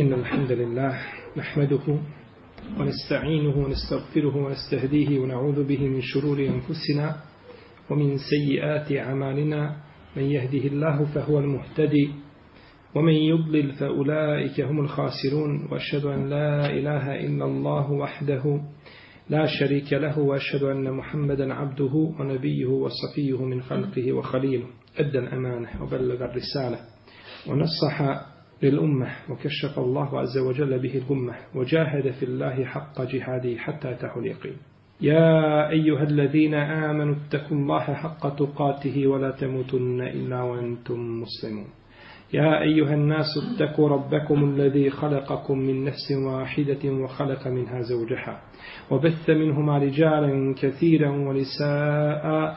إن الحمد لله نحمده ونستعينه ونستغفره ونستهديه ونعوذ به من شرور أنفسنا ومن سيئات أعمالنا. من يهده الله فهو المهتدي ومن يضلل فأولئك هم الخاسرون. وأشهد أن لا إله إلا الله وحده لا شريك له. وأشهد أن محمدا عبده ونبيه وصفيه من خلقه وخليله. أدى الأمانة وبلغ الرسالة ونصح للأمة وكشف الله عز وجل به الأمة وجاهد في الله حق جهاده حتى أتاه اليقين. يا أيها الذين آمنوا اتقوا الله حق تقاته ولا تموتن إلا وأنتم مسلمون. يا أيها الناس اتقوا ربكم الذي خلقكم من نفس واحدة وخلق منها زوجها وبث منهما رجالا كثيرا ونساء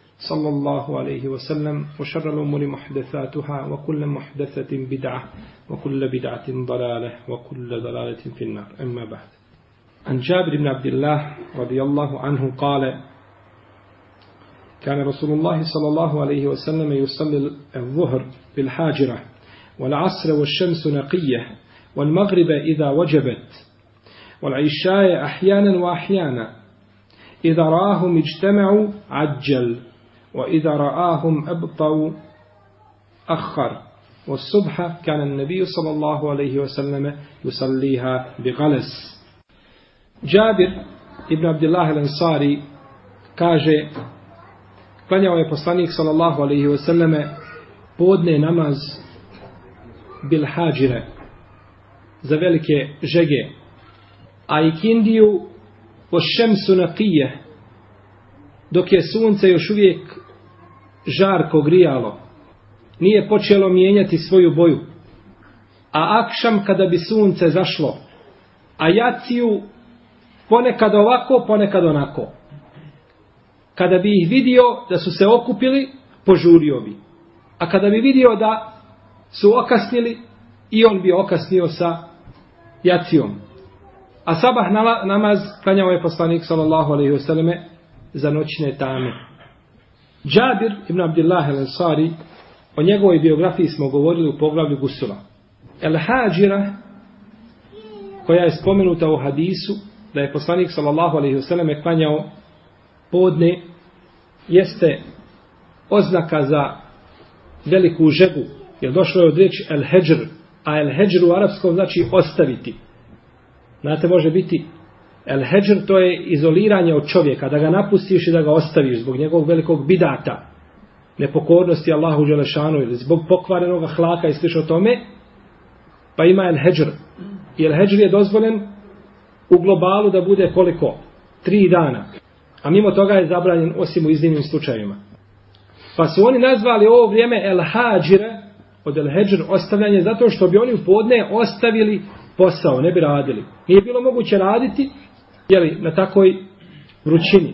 صلى الله عليه وسلم وشر الأمور محدثاتها وكل محدثة بدعة وكل بدعة ضلالة وكل ضلالة في النار. أما بعد. عن جابر بن عبد الله رضي الله عنه قال كان رسول الله صلى الله عليه وسلم يصلي الظهر بالحاجرة والعصر والشمس نقية والمغرب إذا وجبت والعشاء أحيانا وأحيانا إذا راهم اجتمعوا عجل. وإذا رآهم أبطوا أخر والصبح كان النبي صلى الله عليه وسلم يصليها بغلس جابر ابن عبد الله الأنصاري kaže klanjao je poslanik sallallahu alaihi wasallame podne namaz bil hađire za velike žege a ikindiju o šemsu naqije dok je sunce još uvijek žarko grijalo. Nije počelo mijenjati svoju boju. A akšam kada bi sunce zašlo a jaciju ponekad ovako ponekad onako. Kada bi ih vidio da su se okupili požurio bi. A kada bi vidio da su okasnili i on bi okasnio sa jacijom. A sabah namaz klanjao je poslanik sallallahu alaihi wasallam za noćne tame. Džabir ibn Abdullah al-Ansari o njegovoj biografiji smo govorili u poglavlju Gusula. El Hađira koja je spomenuta u hadisu da je poslanik sallallahu alaihi wasallam klanjao podne jeste oznaka za veliku žegu. Jer došlo je od riječi El Heđr, a El Heđr u arapskom znači ostaviti. Znate, može biti el heđr, to je izoliranje od čovjeka, da ga napustiš i da ga ostaviš zbog njegovog velikog bidata, nepokornosti Allahu Đelešanu ili zbog pokvarenog hlaka i sliš o tome, pa ima el heđr. I el heđr je dozvoljen u globalu da bude koliko? Tri dana. A mimo toga je zabranjen osim u iznimnim slučajima. Pa su oni nazvali ovo vrijeme el hađire, od el heđr ostavljanje, zato što bi oni u podne ostavili posao, ne bi radili. Nije bilo moguće raditi jeli, na takoj vrućini.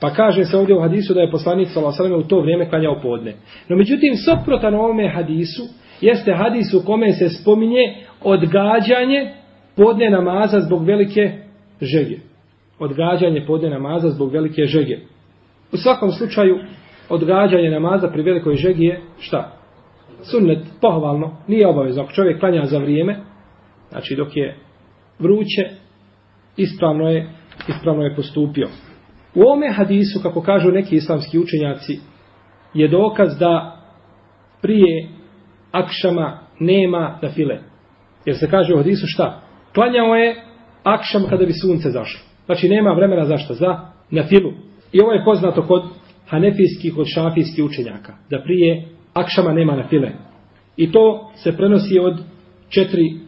Pa kaže se ovdje u hadisu da je poslanik s.a.v. u to vrijeme klanjao podne. No međutim, soprotan ovome hadisu jeste hadis u kome se spominje odgađanje podne namaza zbog velike želje. Odgađanje podne namaza zbog velike želje. U svakom slučaju, odgađanje namaza pri velikoj žegi je šta? Sunnet, pohvalno, nije obavezno. Ako čovjek klanja za vrijeme, Znači dok je vruće, ispravno je, ispravno je postupio. U ovome hadisu, kako kažu neki islamski učenjaci, je dokaz da prije akšama nema na file. Jer se kaže u hadisu šta? Klanjao je akšam kada bi sunce zašlo. Znači nema vremena zašto? Za na filu. I ovo je poznato kod hanefijskih, kod šafijskih učenjaka. Da prije akšama nema na file. I to se prenosi od četiri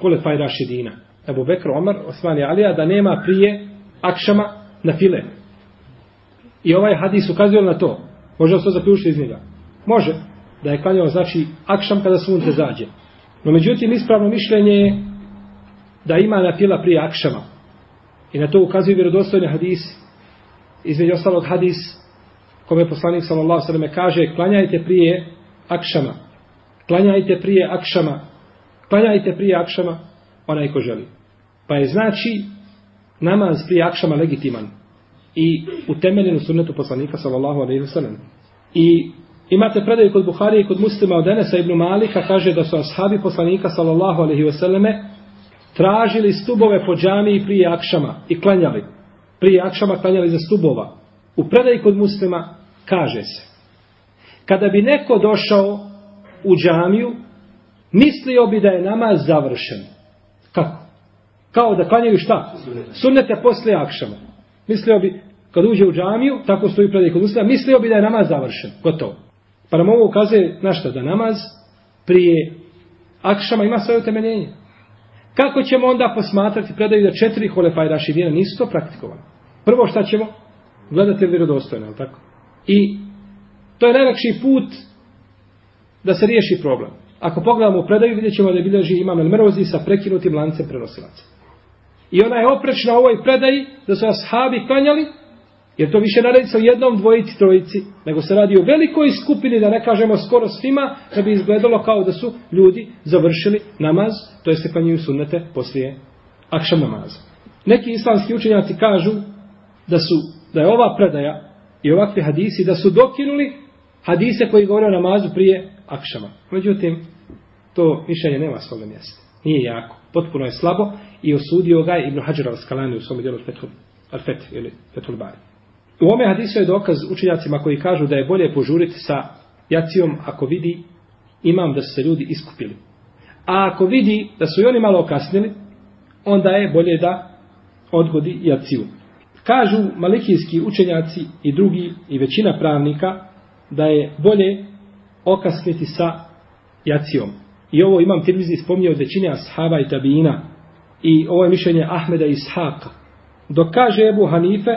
Hulefaj Rašidina. Ebu Bekr, Omar, Osman i Alija, da nema prije akšama na file. I ovaj hadis ukazuje na to. Može li to zaključiti iz njega? Može. Da je klanjao, znači, akšam kada sunce zađe. No, međutim, ispravno mišljenje je da ima na fila prije akšama. I na to ukazuje vjerodostojni hadis, između ostalog hadis, kome poslanik sallallahu sallam kaže, klanjajte prije akšama, klanjajte prije akšama, klanjajte prije akšama, onaj ko želi. Pa je znači namaz prije akšama legitiman i utemeljen u sunnetu poslanika sallallahu alaihi ve sellem. I imate predaju kod Buhari i kod muslima od Enesa ibn Malika kaže da su ashabi poslanika sallallahu alaihi ve selleme tražili stubove po džamiji prije akšama i klanjali. Prije akšama klanjali za stubova. U predaji kod muslima kaže se kada bi neko došao u džamiju mislio bi da je namaz završen. Kako? Kao da klanjaju šta? Sunnete posle akšama. Mislio bi, kad uđe u džamiju, tako stoji predaj kod muslima, mislio bi da je namaz završen. Gotovo. Pa nam ovo ukazuje na šta? Da namaz prije akšama ima svoje utemeljenje. Kako ćemo onda posmatrati predaju da četiri holefa i rašidina nisu to praktikovali? Prvo šta ćemo? Gledati je vjerodostojno, je tako? I to je najlakši put da se riješi problem. Ako pogledamo u predaju, vidjet ćemo da je bilježi imam El Merozi sa prekinutim lancem prenosilaca. I ona je oprečna ovoj predaji da su ashabi klanjali, jer to više naredi sa jednom dvojici, trojici, nego se radi o velikoj skupini, da ne kažemo skoro svima, da bi izgledalo kao da su ljudi završili namaz, to jeste se klanjuju sunnete poslije akšam namaza. Neki islamski učenjaci kažu da su da je ova predaja i ovakvi hadisi da su dokinuli hadise koji govore o namazu prije akšama. Međutim, to mišljenje nema svoga mjesta. Nije jako. Potpuno je slabo i osudio ga Ibn Hajar al-Skalani u svom djelu Fethul, al-Fet ili Fethul Bari. U ome hadisu je dokaz učenjacima koji kažu da je bolje požuriti sa jacijom ako vidi imam da su se ljudi iskupili. A ako vidi da su i oni malo okasnili, onda je bolje da odgodi jaciju. Kažu malikijski učenjaci i drugi i većina pravnika da je bolje okasniti sa jacijom. I ovo imam tirmizi spomnio od većine ashaba i tabina. I ovo je mišljenje Ahmeda i Ishaka. Dok kaže Ebu Hanife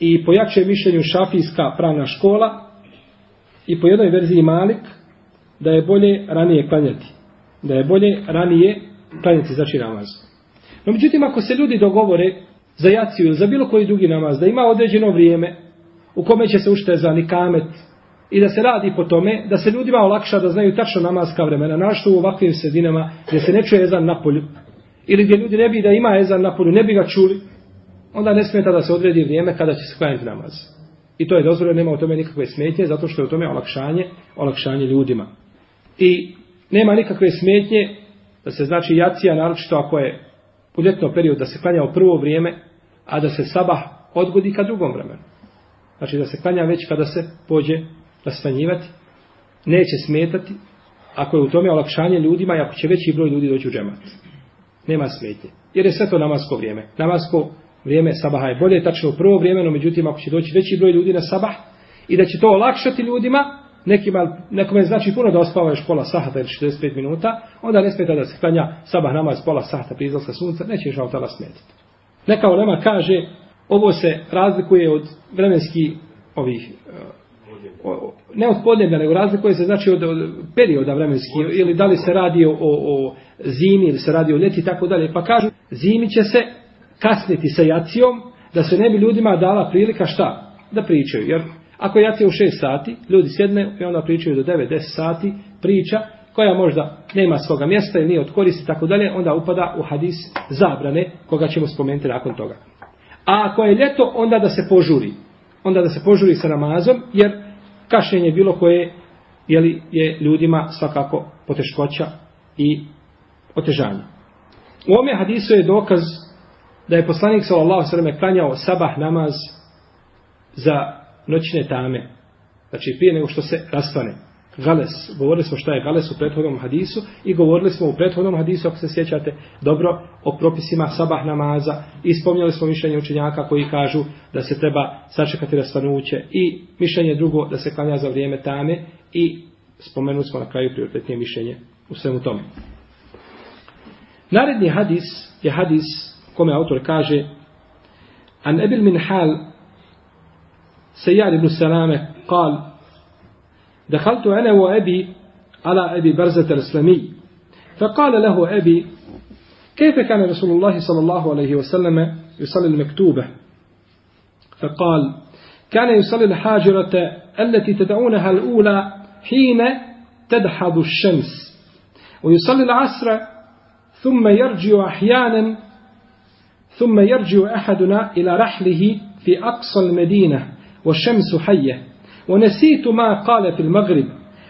i po jače mišljenju šafijska pravna škola i po jednoj verziji Malik da je bolje ranije klanjati. Da je bolje ranije klanjati znači namaz. No međutim ako se ljudi dogovore za jaciju ili za bilo koji drugi namaz da ima određeno vrijeme u kome će se ušte za nikamet i da se radi po tome, da se ljudima olakša da znaju tačno namaska vremena, našto u ovakvim sredinama gdje se ne čuje ezan na polju, ili gdje ljudi ne bi da ima ezan na polju, ne bi ga čuli, onda ne smeta da se odredi vrijeme kada će se klanjati namaz. I to je dozvoljeno, nema u tome nikakve smetnje, zato što je u tome olakšanje, olakšanje ljudima. I nema nikakve smetnje da se znači jacija, naročito ako je u ljetno period, da se klanja u prvo vrijeme, a da se sabah odgodi ka drugom vremenu. Znači da se klanja već kada se pođe rastanjivati, neće smetati, ako je u tome olakšanje ljudima i ako će veći broj ljudi doći u džemat. Nema smetnje. Jer je sve to namasko vrijeme. Namasko vrijeme sabaha je bolje, tačno u prvo vrijeme, no međutim ako će doći veći broj ljudi na sabah i da će to olakšati ljudima, nekima, nekome znači puno da ospava još pola sahata ili 45 minuta, onda ne smeta da se klanja sabah namaz pola sahata prije izlaska sunca, neće žao tala smetiti. Neka ulema kaže, ovo se razlikuje od vremenski ovih ne od podneblja, nego razlikuje se znači od, od perioda vremenski, ili da li se radi o, o zimi, ili se radi o ljeti, tako dalje. Pa kažu, zimi će se kasniti sa jacijom, da se ne bi ljudima dala prilika šta? Da pričaju. Jer ako je jacija u 6 sati, ljudi sjedne i onda pričaju do 9-10 sati, priča, koja možda nema svoga mjesta ili nije od koristi, tako dalje, onda upada u hadis zabrane, koga ćemo spomenuti nakon toga. A ako je ljeto, onda da se požuri. Onda da se požuri sa namazom, jer kašenje bilo koje jeli, je ljudima svakako poteškoća i otežanje. U ome hadisu je dokaz da je poslanik sallallahu sallam klanjao sabah namaz za noćne tame. Znači prije nego što se rastane. Gales. Govorili smo šta je gales u prethodnom hadisu i govorili smo u prethodnom hadisu, ako se sjećate, dobro o propisima sabah namaza i spomnjali smo mišljenje učenjaka koji kažu da se treba sačekati rasvanuće i mišljenje drugo da se klanja za vrijeme tame i spomenuli smo na kraju prioritetnije mišljenje u svemu tome. Naredni hadis je hadis kome autor kaže An Ebil min hal Sejar ibn Salame kal دخلت أنا وأبي على أبي برزة الإسلامي. فقال له أبي كيف كان رسول الله صلى الله عليه وسلم يصلي المكتوبة؟ فقال كان يصلي الحاجرة التي تدعونها الأولى حين تدحض الشمس ويصلي العصر ثم يرجع أحيانا ثم يرجع أحدنا إلى رحله في أقصى المدينة والشمس حية. ونسيت ما قال في المغرب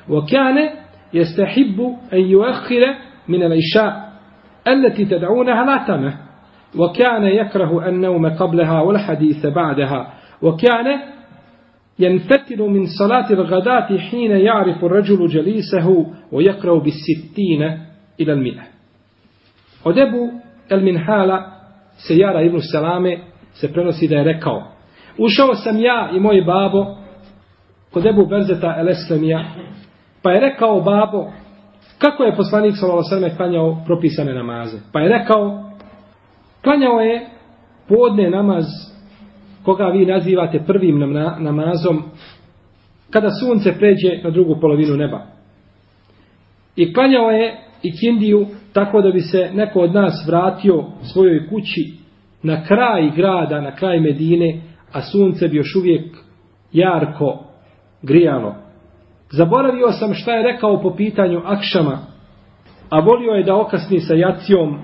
وكان يستحب أن يؤخر من العشاء التي تدعونها العتمة وكان يكره النوم قبلها والحديث بعدها وكان ينفتل من صلاة الغداة حين يعرف الرجل جليسه ويقرأ بالستين إلى المئة. ودبو المنحالة سيارة ابن السلامة se prenosi da je rekao Ušao sam ja i moj babo kod Ebu Berzeta Eleslemija, pa je rekao babo kako je poslanik s.a.v. klanjao propisane namaze. Pa je rekao klanjao je podne namaz koga vi nazivate prvim namazom kada sunce pređe na drugu polovinu neba. I klanjao je i kindiju tako da bi se neko od nas vratio svojoj kući na kraj grada, na kraj Medine, a sunce bi još uvijek jarko grijalo. Zaboravio sam šta je rekao po pitanju Akšama, a volio je da okasni sa jacijom,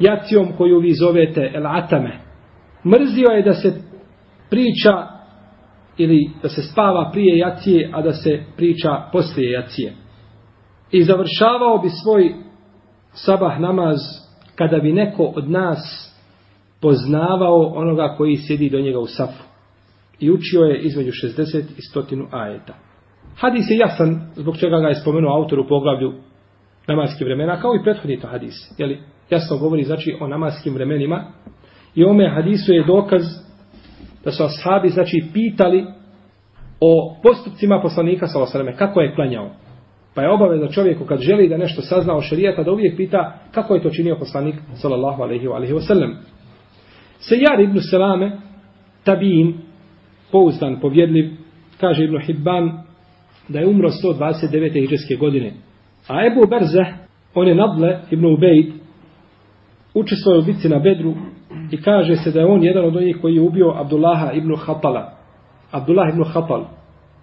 jacijom koju vi zovete El Atame. Mrzio je da se priča ili da se spava prije jacije, a da se priča poslije jacije. I završavao bi svoj sabah namaz kada bi neko od nas poznavao onoga koji sjedi do njega u safu. I učio je između 60 i 100 ajeta. Hadis je jasan zbog čega ga je spomenuo autor u poglavlju namaskih vremena, kao i prethodni to hadis. Jeli, jasno govori znači o namaskim vremenima. I ome hadisu je dokaz da su ashabi znači pitali o postupcima poslanika sa osreme, kako je klanjao. Pa je obaveza čovjeku kad želi da nešto sazna o šarijata da uvijek pita kako je to činio poslanik sallallahu alaihi wa sellem. sallam. Sejar ibn Selame, tabin, pouzdan, povjedljiv, kaže ibn Hibban da je umro 129. hiđarske godine. A Ebu Berze, on je Nadle ibn Ubejd, učestvovao u bitci na Bedru i kaže se da je on jedan od onih koji je ubio Abdullaha ibn Hatala. Abdullah ibn Hatal.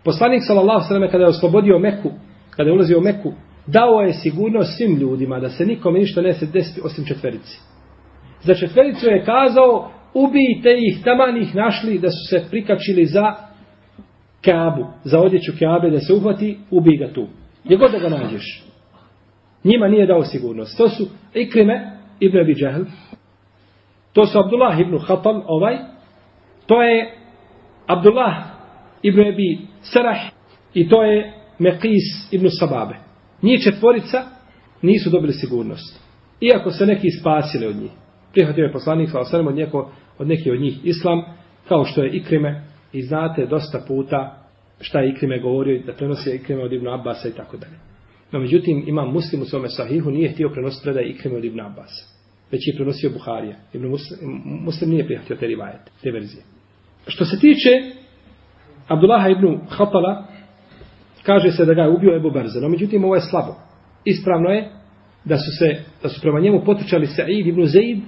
Poslanik sallallahu sallam kada je oslobodio Meku, kada je ulazio u Meku, dao je sigurnost svim ljudima da se nikome ništa ne se desiti osim četverici. Za četvericu je kazao, ubijte ih, taman ih našli da su se prikačili za Kabu, za odjeću Kabe, da se uhvati, ubij ga tu. Gdje god da ga nađeš. Njima nije dao sigurnost. To su Ikrime ibn Abi Džahl, to su Abdullah ibn Khatal, ovaj, to je Abdullah ibn Abi Sarah i to je Meqis ibn Sababe. Njih četvorica, nisu dobili sigurnost. Iako se neki spasili od njih prihvatio je poslanik sa osanem od, njeko, od nekih od njih islam, kao što je Ikrime, i znate dosta puta šta je Ikrime govorio, da prenosi Ikrime od Ibn Abbasa i tako dalje. No, međutim, imam muslim u svome sahihu, nije htio prenositi predaj Ikrime od Ibn Abbasa, već je prenosio Buharija. Ibn muslim, muslim nije prihvatio te rivajete, te verzije. Što se tiče Abdullaha ibn Hatala, kaže se da ga je ubio Ebu Berze, no međutim, ovo je slabo. Ispravno je da su se da su prema njemu potrčali Sa'id ibn Zaid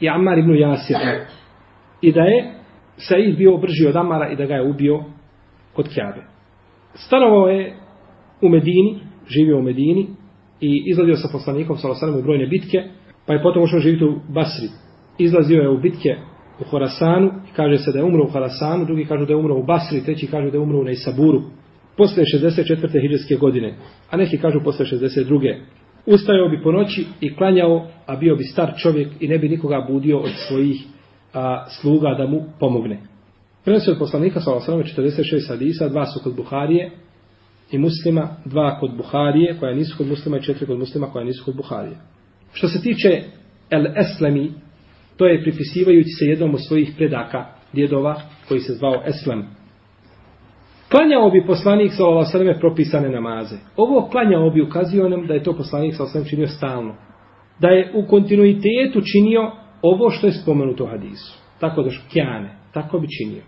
i Ammar ibn Jasir. I da je Said bio brži od Amara i da ga je ubio kod Kjabe. Stanovao je u Medini, živio u Medini i izlazio sa poslanikom sa Losanem u brojne bitke, pa je potom ušao živjeti u Basri. Izlazio je u bitke u Horasanu i kaže se da je umro u Horasanu, drugi kažu da je umro u Basri, treći kažu da je umro u Neisaburu. Posle 64. hiđarske godine, a neki kažu posle 62 ustajao bi po noći i klanjao, a bio bi star čovjek i ne bi nikoga budio od svojih a, sluga da mu pomogne. Prenosi od poslanika sa 46 hadisa, dva su kod Buharije i muslima, dva kod Buharije, koja nisu kod muslima i četiri kod muslima koja nisu kod Buharije. Što se tiče El Eslemi, to je pripisivajući se jednom od svojih predaka, djedova, koji se zvao Eslem. Klanjao bi poslanik sa ova sveme propisane namaze. Ovo klanjao bi ukazio nam da je to poslanik sa ova činio stalno. Da je u kontinuitetu činio ovo što je spomenuto u hadisu. Tako da škjane, tako bi činio.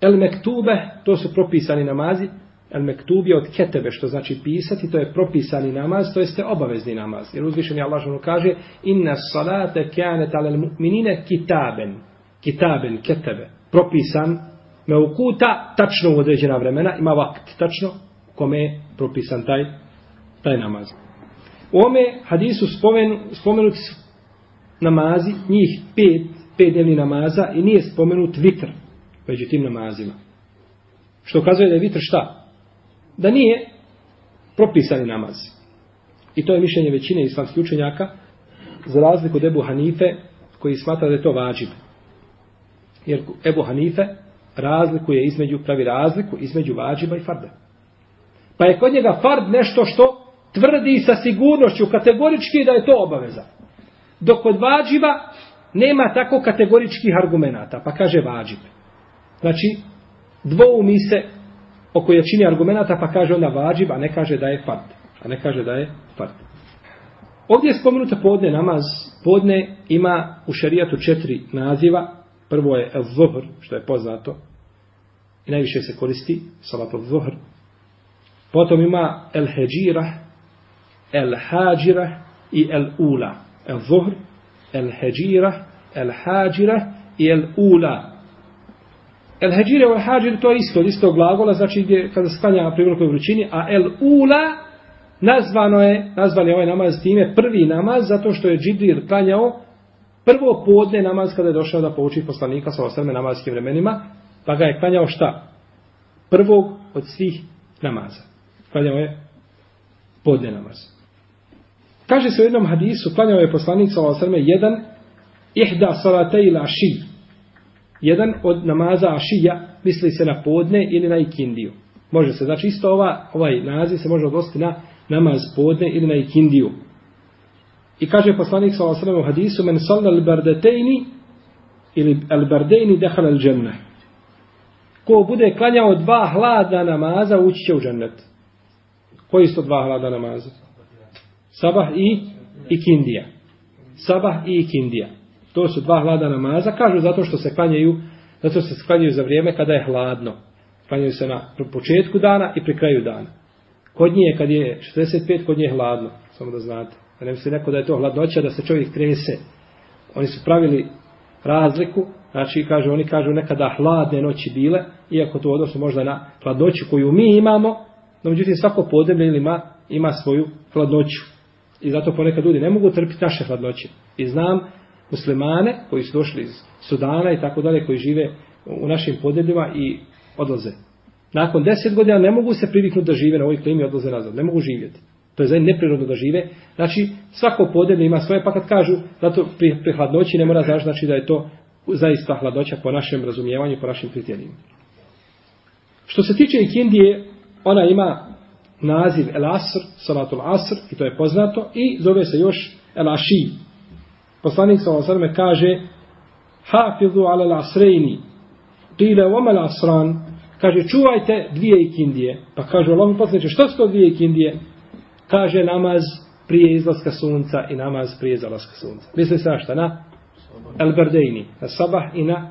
El mektube, to su propisani namazi, El mektub je od ketebe, što znači pisati, to je propisani namaz, to jeste obavezni namaz. Jer uzvišen je Allah kaže, inna salate kjanet alel mu'minine kitaben. Kitaben, ketebe. Propisan, me ukuta, tačno u određena vremena, ima vakt, tačno, kome je propisan taj, taj namaz. U ome hadisu spomen, spomenuti su namazi, njih pet, pet dnevni namaza i nije spomenut vitr među tim namazima. Što ukazuje da je vitr šta? Da nije propisani namaz. I to je mišljenje većine islamskih učenjaka za razliku od Ebu Hanife koji smatra da je to vađib. Jer Ebu Hanife razlikuje između, pravi razliku između vađiba i farda. Pa je kod njega fard nešto što tvrdi sa sigurnošću kategorički da je to obaveza. Dok kod vađiba nema tako kategoričkih argumenata, pa kaže vađib. Znači, dvoumi se oko jačini argumenata, pa kaže onda vađib, a ne kaže da je fard. A ne kaže da je fard. Ovdje je spomenuta podne namaz. Podne ima u šarijatu četiri naziva. Prvo je el zuhr, što je poznato. I najviše se koristi salat el zuhr. Potom ima el heđira, el hađira i el ula. El zuhr, el heđira, el hađira i el ula. El heđira i el hađir to je isto, isto glagola, znači gdje kada se klanja na velikoj vrućini, a el ula nazvano je, nazvan je ovaj namaz time prvi namaz, zato što je Džibril klanjao prvo podne namaz kada je došao da pouči poslanika sa osrme namazskim vremenima, pa ga je klanjao šta? Prvog od svih namaza. Klanjao je podne namaz. Kaže se u jednom hadisu, klanjao je poslanik sa osrme jedan ihda salatej la ši. Jedan od namaza ašija misli se na podne ili na ikindiju. Može se, znači isto ova, ovaj naziv se može odnositi na namaz podne ili na ikindiju. I kaže poslanik sa osrme u hadisu, men salla al-bardetejni ili al-bardejni dehal al-dženne. Ko bude klanjao dva hlada namaza, ući će u džennet. Koji su to dva hlada namaza? Sabah i ikindija. Sabah i ikindija. To su dva hlada namaza. Kažu zato što se klanjaju, zato što se klanjaju za vrijeme kada je hladno. Klanjaju se na početku dana i pri kraju dana. Kod nje kad je 45, kod nje je hladno. Samo da znate. Da ne misli neko da je to hladnoća, da se čovjek trese. Oni su pravili razliku. Znači, kažu, oni kažu nekada hladne noći bile, iako to odnosno možda na hladnoću koju mi imamo, no međutim svako podemlje ima, ima svoju hladnoću. I zato ponekad ljudi ne mogu trpiti naše hladnoće. I znam muslimane koji su došli iz Sudana i tako dalje, koji žive u našim podebljima i odlaze. Nakon deset godina ne mogu se priviknuti da žive na ovoj klimi i odlaze nazad. Ne mogu živjeti. To je za neprirodno da žive. Znači, svako podeblje ima svoje, pa kad kažu zato pri, pri hladnoći ne mora znači, znači da je to zaista hladnoća po našem razumijevanju, po našim kriterijima. Što se tiče ikindije, ona ima naziv El Asr, Salatul Asr, i to je poznato, i zove se još El Aši. Poslanik sa osrme kaže Hafizu ala l'asrejni Tile omel asran Kaže, čuvajte dvije ikindije. Pa kaže, Allah mi poslaniče, što su to dvije ikindije? Kaže, namaz prije izlaska sunca i namaz prije zalaska sunca. Misli se na šta? Na El Berdejni, na sabah i na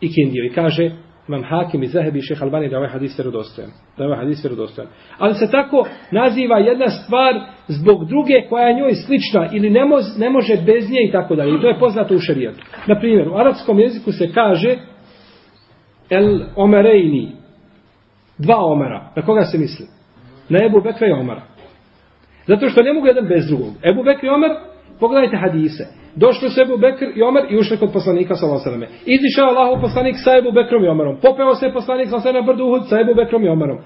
ikindiju. I kaže, imam hakim i zahebi i šeha Albani da ovaj hadis vjerodostojan. Da ovaj hadis vjerodostojan. Ali se tako naziva jedna stvar zbog druge koja je njoj slična ili ne, moz, ne može bez nje i tako dalje. I to je poznato u šarijetu. Na primjer, u arapskom jeziku se kaže el omerejni. Dva omera. Na koga se misli? Na Ebu Bekra i Omara. Zato što ne mogu jedan bez drugog. Ebu Bekri i Omer, pogledajte hadise. Došli su Ebu Bekr i Omer i ušli kod poslanika sa Osaleme. Izišao Allahov poslanik sa Ebu Bekrom i Omerom. Popeo se poslanik sa Osaleme brdu Uhud sa Ebu Bekrom i Omerom.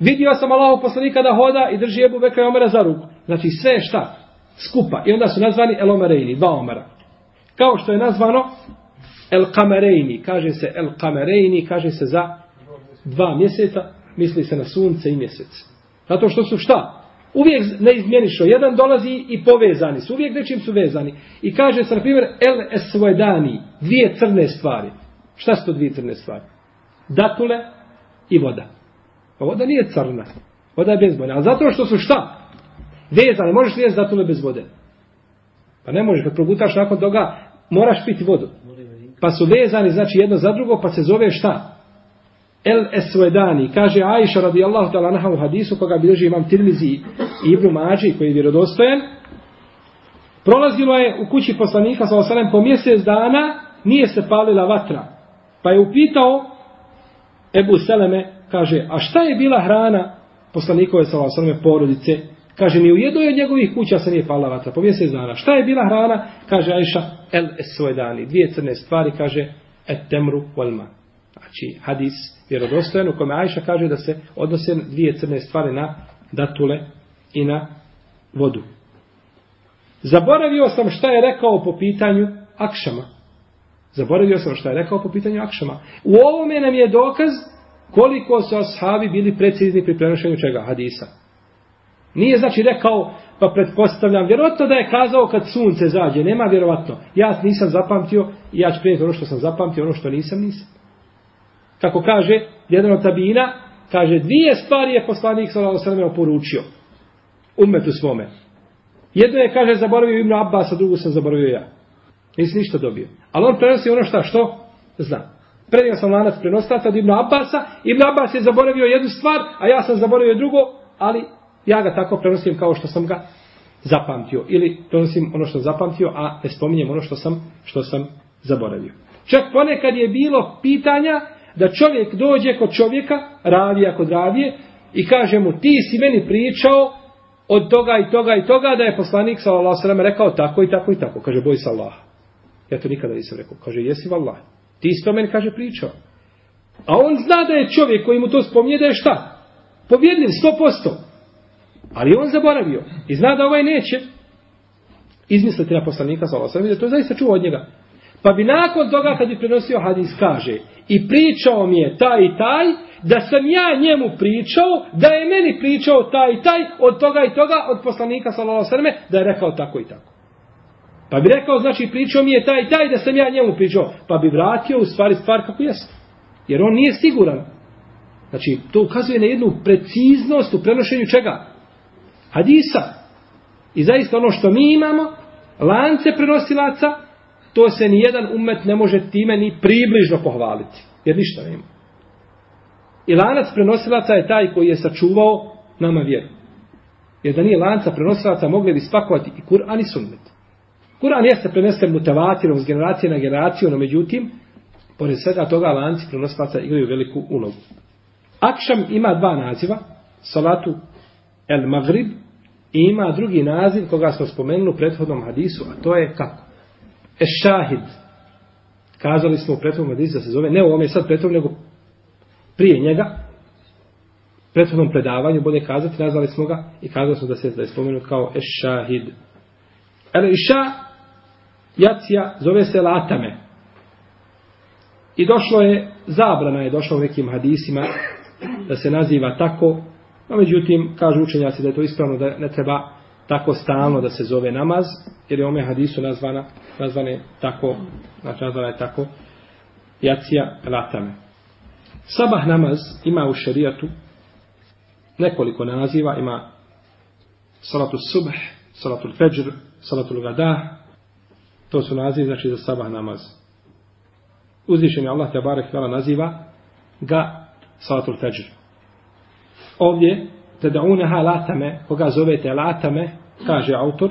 Vidio sam Allahov poslanika da hoda i drži Ebu Bekra i Omera za ruku. Znači sve šta? Skupa. I onda su nazvani El Omerejni, dva Omera. Kao što je nazvano El Kamerejni. Kaže se El Kamerejni, kaže se za dva mjeseca. Misli se na sunce i mjesec. Zato što su šta? Uvijek neizmjenišo. Jedan dolazi i povezani su. Uvijek nečim su vezani. I kaže se, na primjer, el esvedani. Dvije crne stvari. Šta su to dvije crne stvari? Datule i voda. A voda nije crna. Voda je bezbojna. A zato što su šta? Vezane. Možeš li jesti datule bez vode? Pa ne možeš. Kad progutaš nakon toga, moraš piti vodu. Pa su vezani, znači jedno za drugo, pa se zove šta? El Esvedani, kaže Aisha radijallahu ta'ala naha u hadisu koga bilježi imam Tirmizi i Ibnu Mađi koji je vjerodostojan, prolazilo je u kući poslanika sa osalem po mjesec dana, nije se palila vatra. Pa je upitao Ebu Seleme, kaže, a šta je bila hrana poslanikove sa osaleme porodice? Kaže, ni u jednoj od njegovih kuća se nije palila vatra, po mjesec dana. Šta je bila hrana? Kaže Aisha, El Esvedani, dvije crne stvari, kaže, Et temru walma. Znači, hadis vjerodostojan u kome Ajša kaže da se odnose dvije crne stvari na datule i na vodu. Zaboravio sam šta je rekao po pitanju akšama. Zaboravio sam šta je rekao po pitanju akšama. U ovome nam je dokaz koliko su ashabi bili precizni pri prenošenju čega hadisa. Nije znači rekao, pa pretpostavljam, vjerojatno da je kazao kad sunce zađe, nema vjerovatno. Ja nisam zapamtio, ja ću prijeti ono što sam zapamtio, ono što nisam, nisam. Kako kaže jedan od tabina, kaže dvije stvari je poslanik sallallahu alejhi ve oporučio ummetu svome. Jedno je kaže zaboravio Ibn Abbas, a drugo sam zaboravio ja. Nisi ništa dobio. Ali on prenosi ono šta, što? Zna. Prenio sam lanac prenostaca od Ibn Abbasa. Ibn Abbas je zaboravio jednu stvar, a ja sam zaboravio drugo, ali ja ga tako prenosim kao što sam ga zapamtio. Ili prenosim ono što sam zapamtio, a ne spominjem ono što sam, što sam zaboravio. Čak ponekad je bilo pitanja da čovjek dođe kod čovjeka, ravija kod ravije, i kaže mu, ti si meni pričao od toga i toga i toga, da je poslanik sallallahu sallam rekao tako i tako i tako. Kaže, boj se Allah. Ja to nikada nisam rekao. Kaže, jesi vallah. Ti si to meni, kaže, pričao. A on zna da je čovjek koji mu to spominje da je šta? Pobjedljiv, sto posto. Ali on zaboravio. I zna da ovaj neće izmisliti na poslanika sallallahu sallam. To je zaista čuo od njega. Pa bi nakon toga kad bi prenosio hadis kaže i pričao mi je taj i taj, da sam ja njemu pričao, da je meni pričao taj i taj, od toga i toga, od poslanika sallallahu alejhi da je rekao tako i tako. Pa bi rekao, znači, pričao mi je taj i taj, da sam ja njemu pričao. Pa bi vratio u stvari stvar kako jeste. Jer on nije siguran. Znači, to ukazuje na jednu preciznost u prenošenju čega? Hadisa. I zaista ono što mi imamo, lance prenosilaca, to se ni jedan umet ne može time ni približno pohvaliti. Jer ništa nema. I lanac prenosilaca je taj koji je sačuvao nama vjeru. Jer da nije lanca prenosilaca mogli bi spakovati i Kur'an i sunnet. Kur'an jeste prenesen mutavatirom s generacije na generaciju, no međutim, pored svega toga lanci prenosilaca igraju veliku ulogu. Akšam ima dva naziva, salatu el Maghrib, i ima drugi naziv koga smo spomenuli u prethodnom hadisu, a to je kako? Ešahid. Kazali smo u prethodnom hadisu da se zove, ne u ovome sad prethodnom, nego prije njega, prethodnom predavanju, bolje kazati, nazvali smo ga i kazali smo da se da je spomenut kao Ešahid. El Iša, jacija, zove se Latame. I došlo je, zabrana je došla u nekim hadisima da se naziva tako, no međutim, kažu učenjaci da je to ispravno, da ne treba tako stalno da se zove namaz, jer je ome hadisu nazvana, nazvane tako, znači nazvana je tako, jacija latame. Sabah namaz ima u šerijatu nekoliko naziva, ima salatu subh, salatu fajr, salatu gadah, to su nazivi znači za sabah namaz. Uzvišen je Allah te barek naziva ga salatu fajr. Ovdje te latame, koga zovete latame, kaže autor,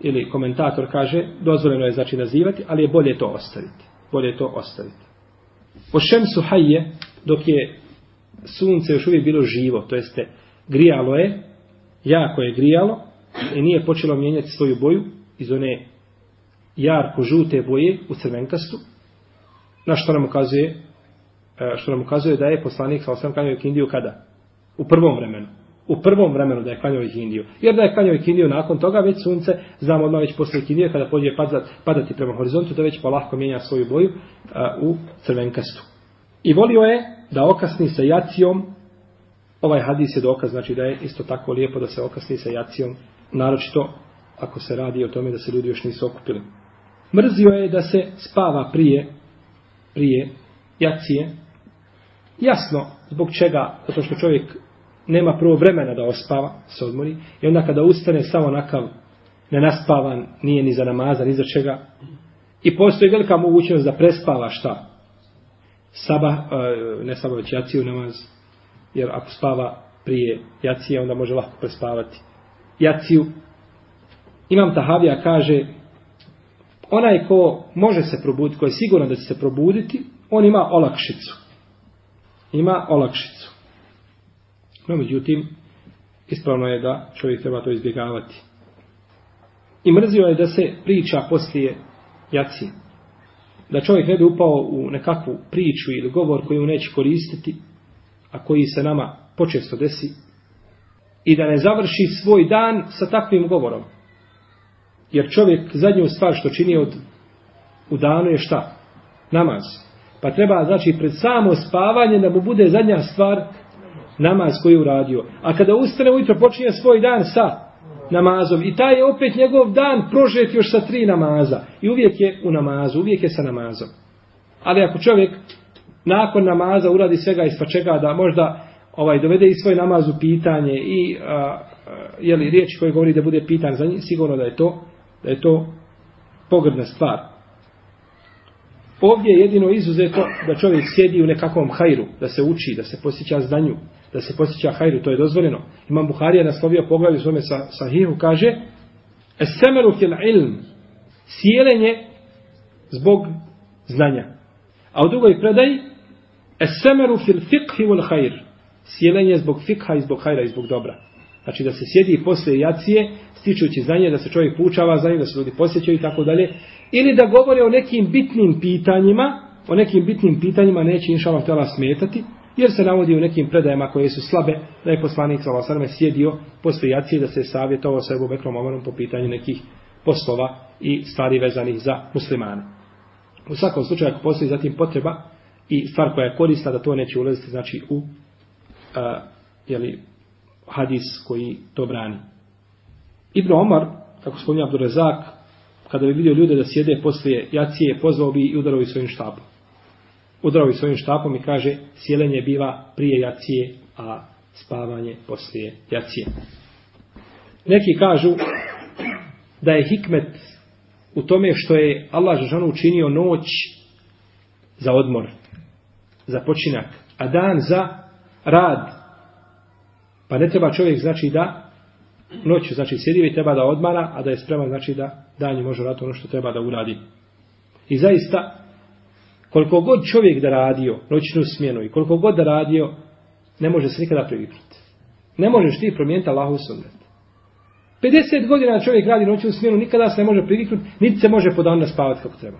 ili komentator kaže, dozvoljeno je znači nazivati, ali je bolje to ostaviti. Bolje je to ostaviti. Po šemsu hajje, dok je sunce još uvijek bilo živo, to jeste grijalo je, jako je grijalo, i nije počelo mijenjati svoju boju iz one jarko žute boje u crvenkastu, na što nam ukazuje, e, što nam ukazuje da je poslanik sa osam kanjoj kindiju kada? U prvom vremenu u prvom vremenu da je klanjao Indiju. Jer da je klanjao ikindiju nakon toga, već sunce, znamo odmah već posle ikindije kada pođe padat, padati prema horizontu, da već polahko mijenja svoju boju a, u crvenkastu. I volio je da okasni sa jacijom, ovaj hadis je dokaz, znači da je isto tako lijepo da se okasni sa jacijom, naročito ako se radi o tome da se ljudi još nisu okupili. Mrzio je da se spava prije, prije jacije, Jasno, zbog čega? Zato što čovjek nema prvo vremena da ospava, se odmori, i onda kada ustane samo nakav nenaspavan, nije ni za namaza, ni za čega, i postoji velika mogućnost da prespava šta? saba, e, ne saba već jaciju namaz, jer ako spava prije jacije, onda može lahko prespavati jaciju. Imam Tahavija kaže, onaj ko može se probuditi, ko je siguran da će se probuditi, on ima olakšicu. Ima olakšicu. No, međutim, ispravno je da čovjek treba to izbjegavati. I mrzio je da se priča poslije jaci. Da čovjek ne bi upao u nekakvu priču ili govor koji mu neće koristiti, a koji se nama počesto desi, i da ne završi svoj dan sa takvim govorom. Jer čovjek zadnju stvar što čini od, u danu je šta? Namaz. Pa treba, znači, pred samo spavanje da mu bude zadnja stvar namaz koji je uradio. A kada ustane ujutro počinje svoj dan sa namazom. I taj je opet njegov dan prožet još sa tri namaza. I uvijek je u namazu, uvijek je sa namazom. Ali ako čovjek nakon namaza uradi svega ispa čega da možda ovaj dovede i svoj namaz u pitanje i a, a, je li riječ koji govori da bude pitan za njih, sigurno da je to da je to pogrdna stvar. Ovdje je jedino izuzeto da čovjek sjedi u nekakvom hajru, da se uči, da se posjeća zdanju, da se posjeća hajru, to je dozvoljeno. Imam Buharija naslovio poglavlju svome sa, sahihu, kaže Esemeru fil ilm, sjelenje zbog znanja. A u drugoj predaji Esemeru fil fiqhi wal hajr, sjelenje zbog fikha i zbog hajra i zbog dobra. Znači da se sjedi posle jacije, stičući znanje, da se čovjek poučava znanje, da se ljudi posjećaju i tako dalje. Ili da govore o nekim bitnim pitanjima, o nekim bitnim pitanjima neće inšala htjela smetati, jer se navodi u nekim predajama koje su slabe, da je poslanik sa sjedio posle jacije da se savjetovao sa Ebu Bekrom Omarom po pitanju nekih poslova i stvari vezanih za muslimane. U svakom slučaju, ako postoji zatim potreba i stvar koja je korista da to neće ulaziti, znači u uh, jeli, hadis koji to brani. Ibn Omar, kako spominje Abdurezak, kada bi vidio ljude da sjede poslije jacije, pozvao bi i udarao svojim štapom. Udarao bi svojim štapom i kaže, sjelenje biva prije jacije, a spavanje poslije jacije. Neki kažu da je hikmet u tome što je Allah Žešanu učinio noć za odmor, za počinak, a dan za rad. Pa ne treba čovjek znači da noću, znači sjedi i treba da odmara, a da je spreman, znači da danju može raditi ono što treba da uradi. I zaista, koliko god čovjek da radio noćnu smjenu i koliko god da radio, ne može se nikada priviknuti. Ne možeš ti promijeniti Allahu sunnet. 50 godina čovjek radi noćnu smjenu, nikada se ne može priviknuti, niti se može po danu spavati kako treba.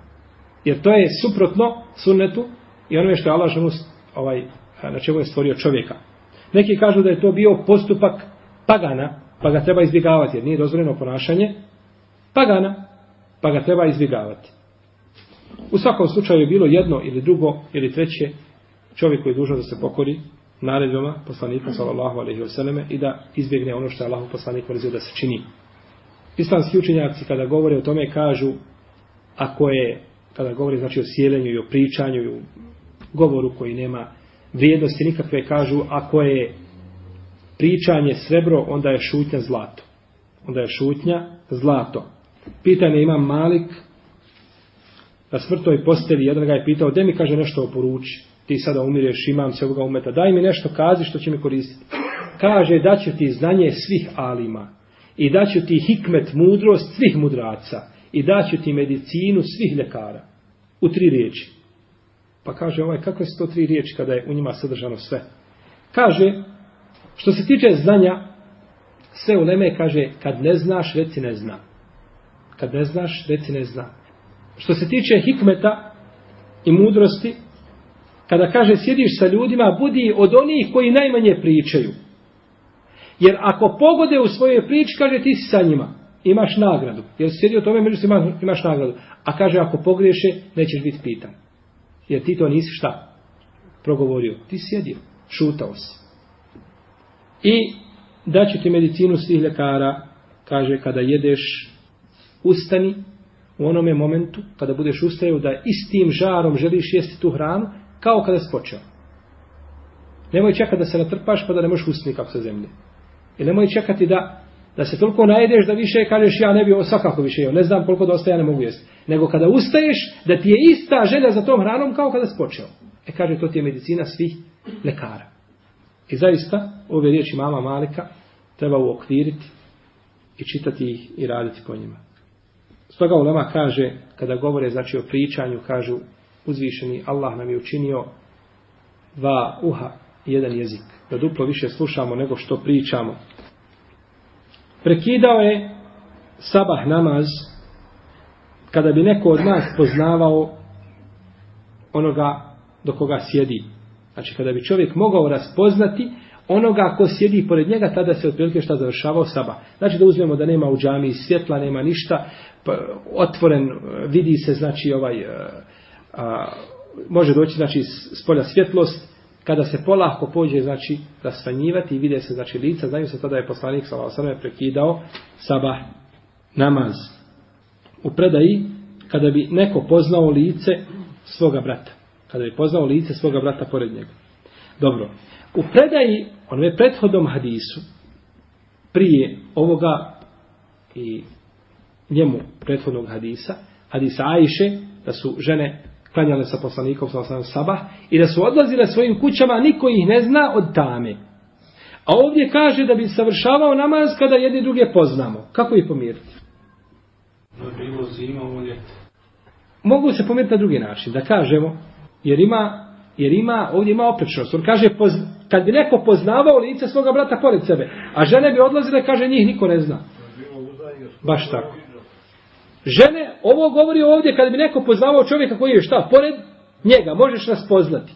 Jer to je suprotno sunnetu i onome što je Allah ženu, ovaj, na čemu je stvorio čovjeka. Neki kažu da je to bio postupak pagana, pa ga treba izbjegavati, jer nije dozvoljeno ponašanje pagana, pa ga treba izbjegavati. U svakom slučaju je bilo jedno ili drugo ili treće čovjek koji je dužan da se pokori naredbama poslanika sallallahu alejhi ve selleme i da izbjegne ono što je Allahu poslanik mrzio da se čini. Islamski učenjaci kada govore o tome kažu ako je kada govore znači o sjelenju i o pričanju i o govoru koji nema vrijednosti nikakve kažu ako je pričanje srebro, onda je šutnja zlato. Onda je šutnja zlato. Pitanje ima Malik na smrtoj posteli, jedan ga je pitao, gdje mi kaže nešto oporuči? Ti sada umireš, imam se ovoga umeta, daj mi nešto, kazi što će mi koristiti. Kaže, da ti znanje svih alima i da ti hikmet, mudrost svih mudraca i da ti medicinu svih ljekara. U tri riječi. Pa kaže ovaj, kakve su to tri riječi kada je u njima sadržano sve? Kaže, Što se tiče znanja, sve u Leme kaže, kad ne znaš, reci ne zna. Kad ne znaš, reci ne zna. Što se tiče hikmeta i mudrosti, kada kaže, sjediš sa ljudima, budi od onih koji najmanje pričaju. Jer ako pogode u svojoj priči, kaže, ti si sa njima. Imaš nagradu. Jer si sjedio tome, među imaš nagradu. A kaže, ako pogriješe, nećeš biti pitan. Jer ti to nisi šta? Progovorio. Ti sjedio. Šutao si. I daću ti medicinu svih ljekara, kaže, kada jedeš, ustani u onome momentu, kada budeš ustajao, da istim žarom želiš jesti tu hranu, kao kada si počeo. Nemoj čekati da se natrpaš, pa da ne možeš ustani kako sa zemlje. I nemoj čekati da, da se toliko najedeš da više kažeš, ja ne bi ovo svakako više jeo, ne znam koliko da ostaje, ja ne mogu jesti. Nego kada ustaješ, da ti je ista želja za tom hranom kao kada si počeo. E kaže, to ti je medicina svih lekara. I zaista, ove riječi mama Malika treba uokviriti i čitati ih i raditi po njima. Stoga Ulema kaže, kada govore znači o pričanju, kažu uzvišeni Allah nam je učinio dva uha jedan jezik. Da duplo više slušamo nego što pričamo. Prekidao je sabah namaz kada bi neko od nas poznavao onoga do koga sjedi. Znači kada bi čovjek mogao raspoznati onoga ko sjedi pored njega, tada se otprilike šta završavao sabah. Znači da uzmemo da nema u džami svjetla, nema ništa, pa, otvoren, vidi se znači ovaj, a, a, može doći znači s polja svjetlost, kada se polahko pođe znači rasvanjivati i vide se znači lica, znaju se tada je poslanik sa Allahom prekidao sabah namaz. U predaji, kada bi neko poznao lice svoga brata, kada bi poznao lice svoga brata pored njega. Dobro, u predaji, onome prethodnom hadisu, prije ovoga i njemu prethodnog hadisa, hadisa Ajše, da su žene klanjale sa poslanikom sa osam sabah i da su odlazile svojim kućama, niko ih ne zna od tame. A ovdje kaže da bi savršavao namaz kada jedni druge poznamo. Kako ih pomiriti? Bilo zima, Mogu se pomiriti na drugi način. Da kažemo, jer ima, jer ima ovdje ima oprečnost. On kaže, poz, kad bi neko poznavao lice svoga brata pored sebe, a žene bi odlazile, kaže, njih niko ne zna. Baš tako. Žene, ovo govori ovdje, kad bi neko poznavao čovjeka koji je šta, pored njega, možeš nas poznati.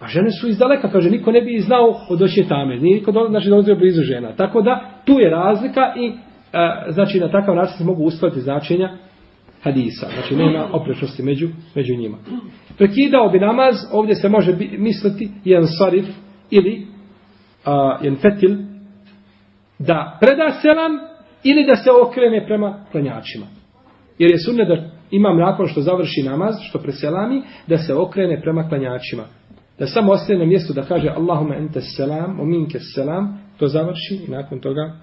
A žene su iz daleka, kaže, niko ne bi znao od oće tame. Niko do, znači dolazio blizu žena. Tako da, tu je razlika i a, znači na takav način se mogu uskladiti značenja hadisa. Znači nema oprečnosti među, među njima. Prekidao bi namaz, ovdje se može bi, misliti jedan sarif ili a, jedan fetil da preda selam ili da se okrene prema klanjačima. Jer je sunne da imam nakon što završi namaz, što preselami, da se okrene prema klanjačima. Da samo ostane na mjestu da kaže Allahumma ente selam, o minke selam, to završi i nakon toga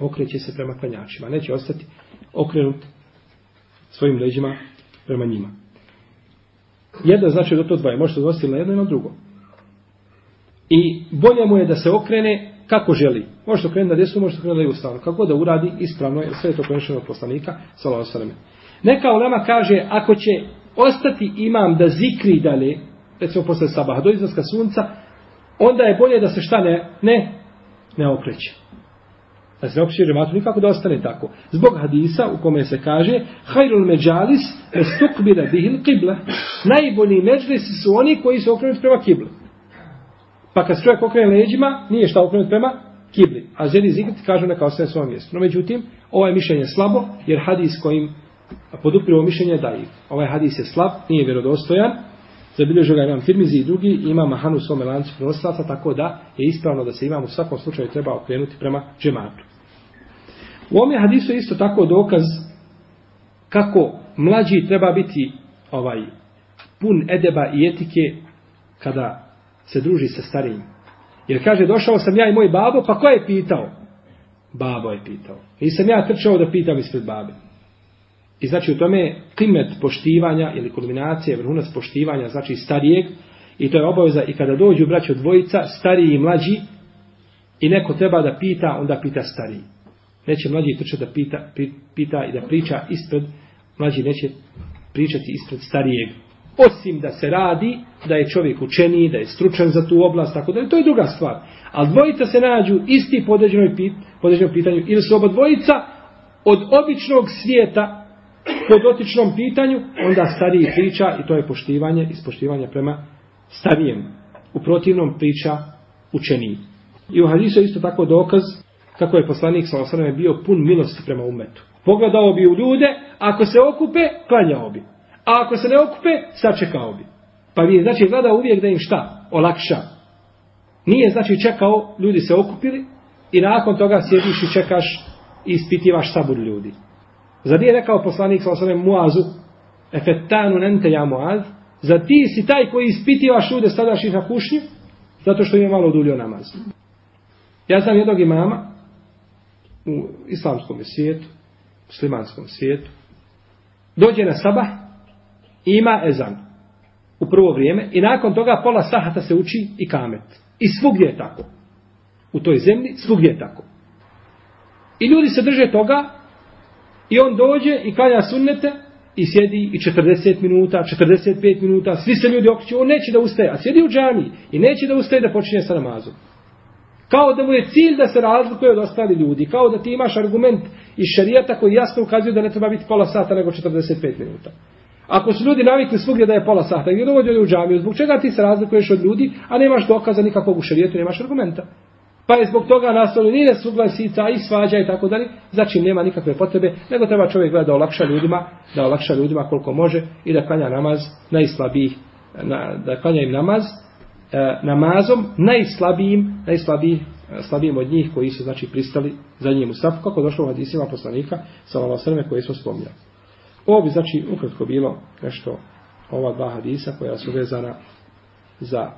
okreće se prema klanjačima. Neće ostati okrenut svojim leđima prema njima. Jedno znači da to dvoje. Možete se na jedno i na drugo. I bolje mu je da se okrene kako želi. Može se okrenuti na desnu, može se okrenuti na lijevu stranu. Kako da uradi ispravno, jer sve je to prenešeno od poslanika, sallallahu sallam. Neka ulema kaže, ako će ostati imam da zikri dalje, recimo posle sabaha, do izlaska sunca, onda je bolje da se šta ne, ne, ne okreće. Da se ne okreće džematu nikako da ostane tako. Zbog hadisa u kome se kaže, hajrul međalis estukbira bihil kibla. Najbolji međlisi su oni koji se okrenuti prema kibli. Pa kad čovjek okrene leđima, nije šta okrenut prema kibli. A želi zikriti, kažu neka ostane svojom mjestu. No međutim, ovaj mišljenje je slabo, jer hadis kojim poduprivo mišljenje je. Ovaj hadis je slab, nije vjerodostojan. Zabilježio ga imam Tirmizi i drugi, ima Mahanu u svome lancu prenoslaca, tako da je ispravno da se imam u svakom slučaju treba okrenuti prema džematu. U ovom hadisu isto tako dokaz kako mlađi treba biti ovaj pun edeba i etike kada se druži sa starijim. Jer kaže, došao sam ja i moj babo, pa ko je pitao? Babo je pitao. I sam ja trčao da pitam ispred babe. I znači u tome klimet poštivanja ili kulminacije, vrhunac poštivanja, znači starijeg, i to je obaveza i kada dođu braćo dvojica, stariji i mlađi, i neko treba da pita, onda pita stariji. Neće mlađi trčati da pita, pita i da priča ispred, mlađi neće pričati ispred starijeg osim da se radi da je čovjek učeniji, da je stručan za tu oblast, tako da je to je druga stvar. Ali dvojica se nađu isti po određenom pitanju ili su oba dvojica od običnog svijeta po dotičnom pitanju, onda stariji priča i to je poštivanje, ispoštivanje prema starijem. U protivnom priča učeniji. I u hadisu je isto tako dokaz kako je poslanik sa osrame bio pun milosti prema umetu. Pogledao bi u ljude, ako se okupe, klanjao bi. A ako se ne okupe, sačekao bi. Pa bi znači gledao uvijek da im šta? Olakša. Nije znači čekao, ljudi se okupili i nakon toga sjediš i čekaš i ispitivaš sabur ljudi. Zar nije rekao poslanik sa osnovem Muazu, efetanu nente ja Muaz, za ti si taj koji ispitivaš ljude, stavljaš ih na kušnju, zato što je malo dulio namaz. Ja znam jednog imama u islamskom svijetu, muslimanskom svijetu, dođe na sabah, ima ezan. u prvo vrijeme i nakon toga pola sahata se uči i kamet. I svugdje je tako. U toj zemlji svugdje je tako. I ljudi se drže toga i on dođe i klanja sunnete i sjedi i 40 minuta, 45 minuta, svi se ljudi okreću, on neće da ustaje, a sjedi u džami i neće da ustaje da počinje sa namazom. Kao da mu je cilj da se razlikuje od ostali ljudi, kao da ti imaš argument iz šarijata koji jasno ukazuje da ne treba biti pola sata nego 45 minuta. Ako su ljudi navikli svugdje da je pola sata, gdje dovođu u džamiju, zbog čega ti se razlikuješ od ljudi, a nemaš dokaza nikakvog u šarijetu, nemaš argumenta. Pa je zbog toga nastalo ni nesuglasica i svađa i tako dalje, znači nema nikakve potrebe, nego treba čovjek gleda da olakša ljudima, da olakša ljudima koliko može i da klanja namaz najslabijih, na, da klanja im namaz e, namazom najslabijim, najslabijim e, slabijim od njih koji su znači pristali za njim u safu, kako došlo u hadisima poslanika sa ova srme koje smo spomljali. Ovo bi znači ukratko bilo nešto ova dva hadisa koja su vezana za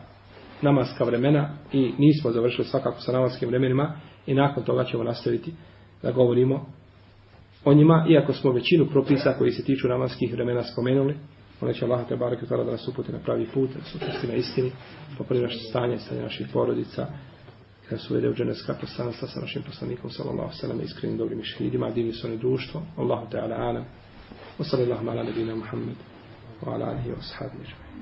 namaska vremena i nismo završili svakako sa namaskim vremenima i nakon toga ćemo nastaviti da govorimo o njima, iako smo većinu propisa koji se tiču namaskih vremena spomenuli, Molim će Allah te barake da nas uputi na pravi put, da nas pusti na istini, popravi naše stanje, stanje naših porodica, da su uvede u dženevska poslanstva sa našim poslanikom, sallallahu sallam, iskrenim dobrim šehidima, divni su oni društvo, Allahu te ala anam, وصلى الله على نبينا محمد وعلى آله وأصحابه أجمعين.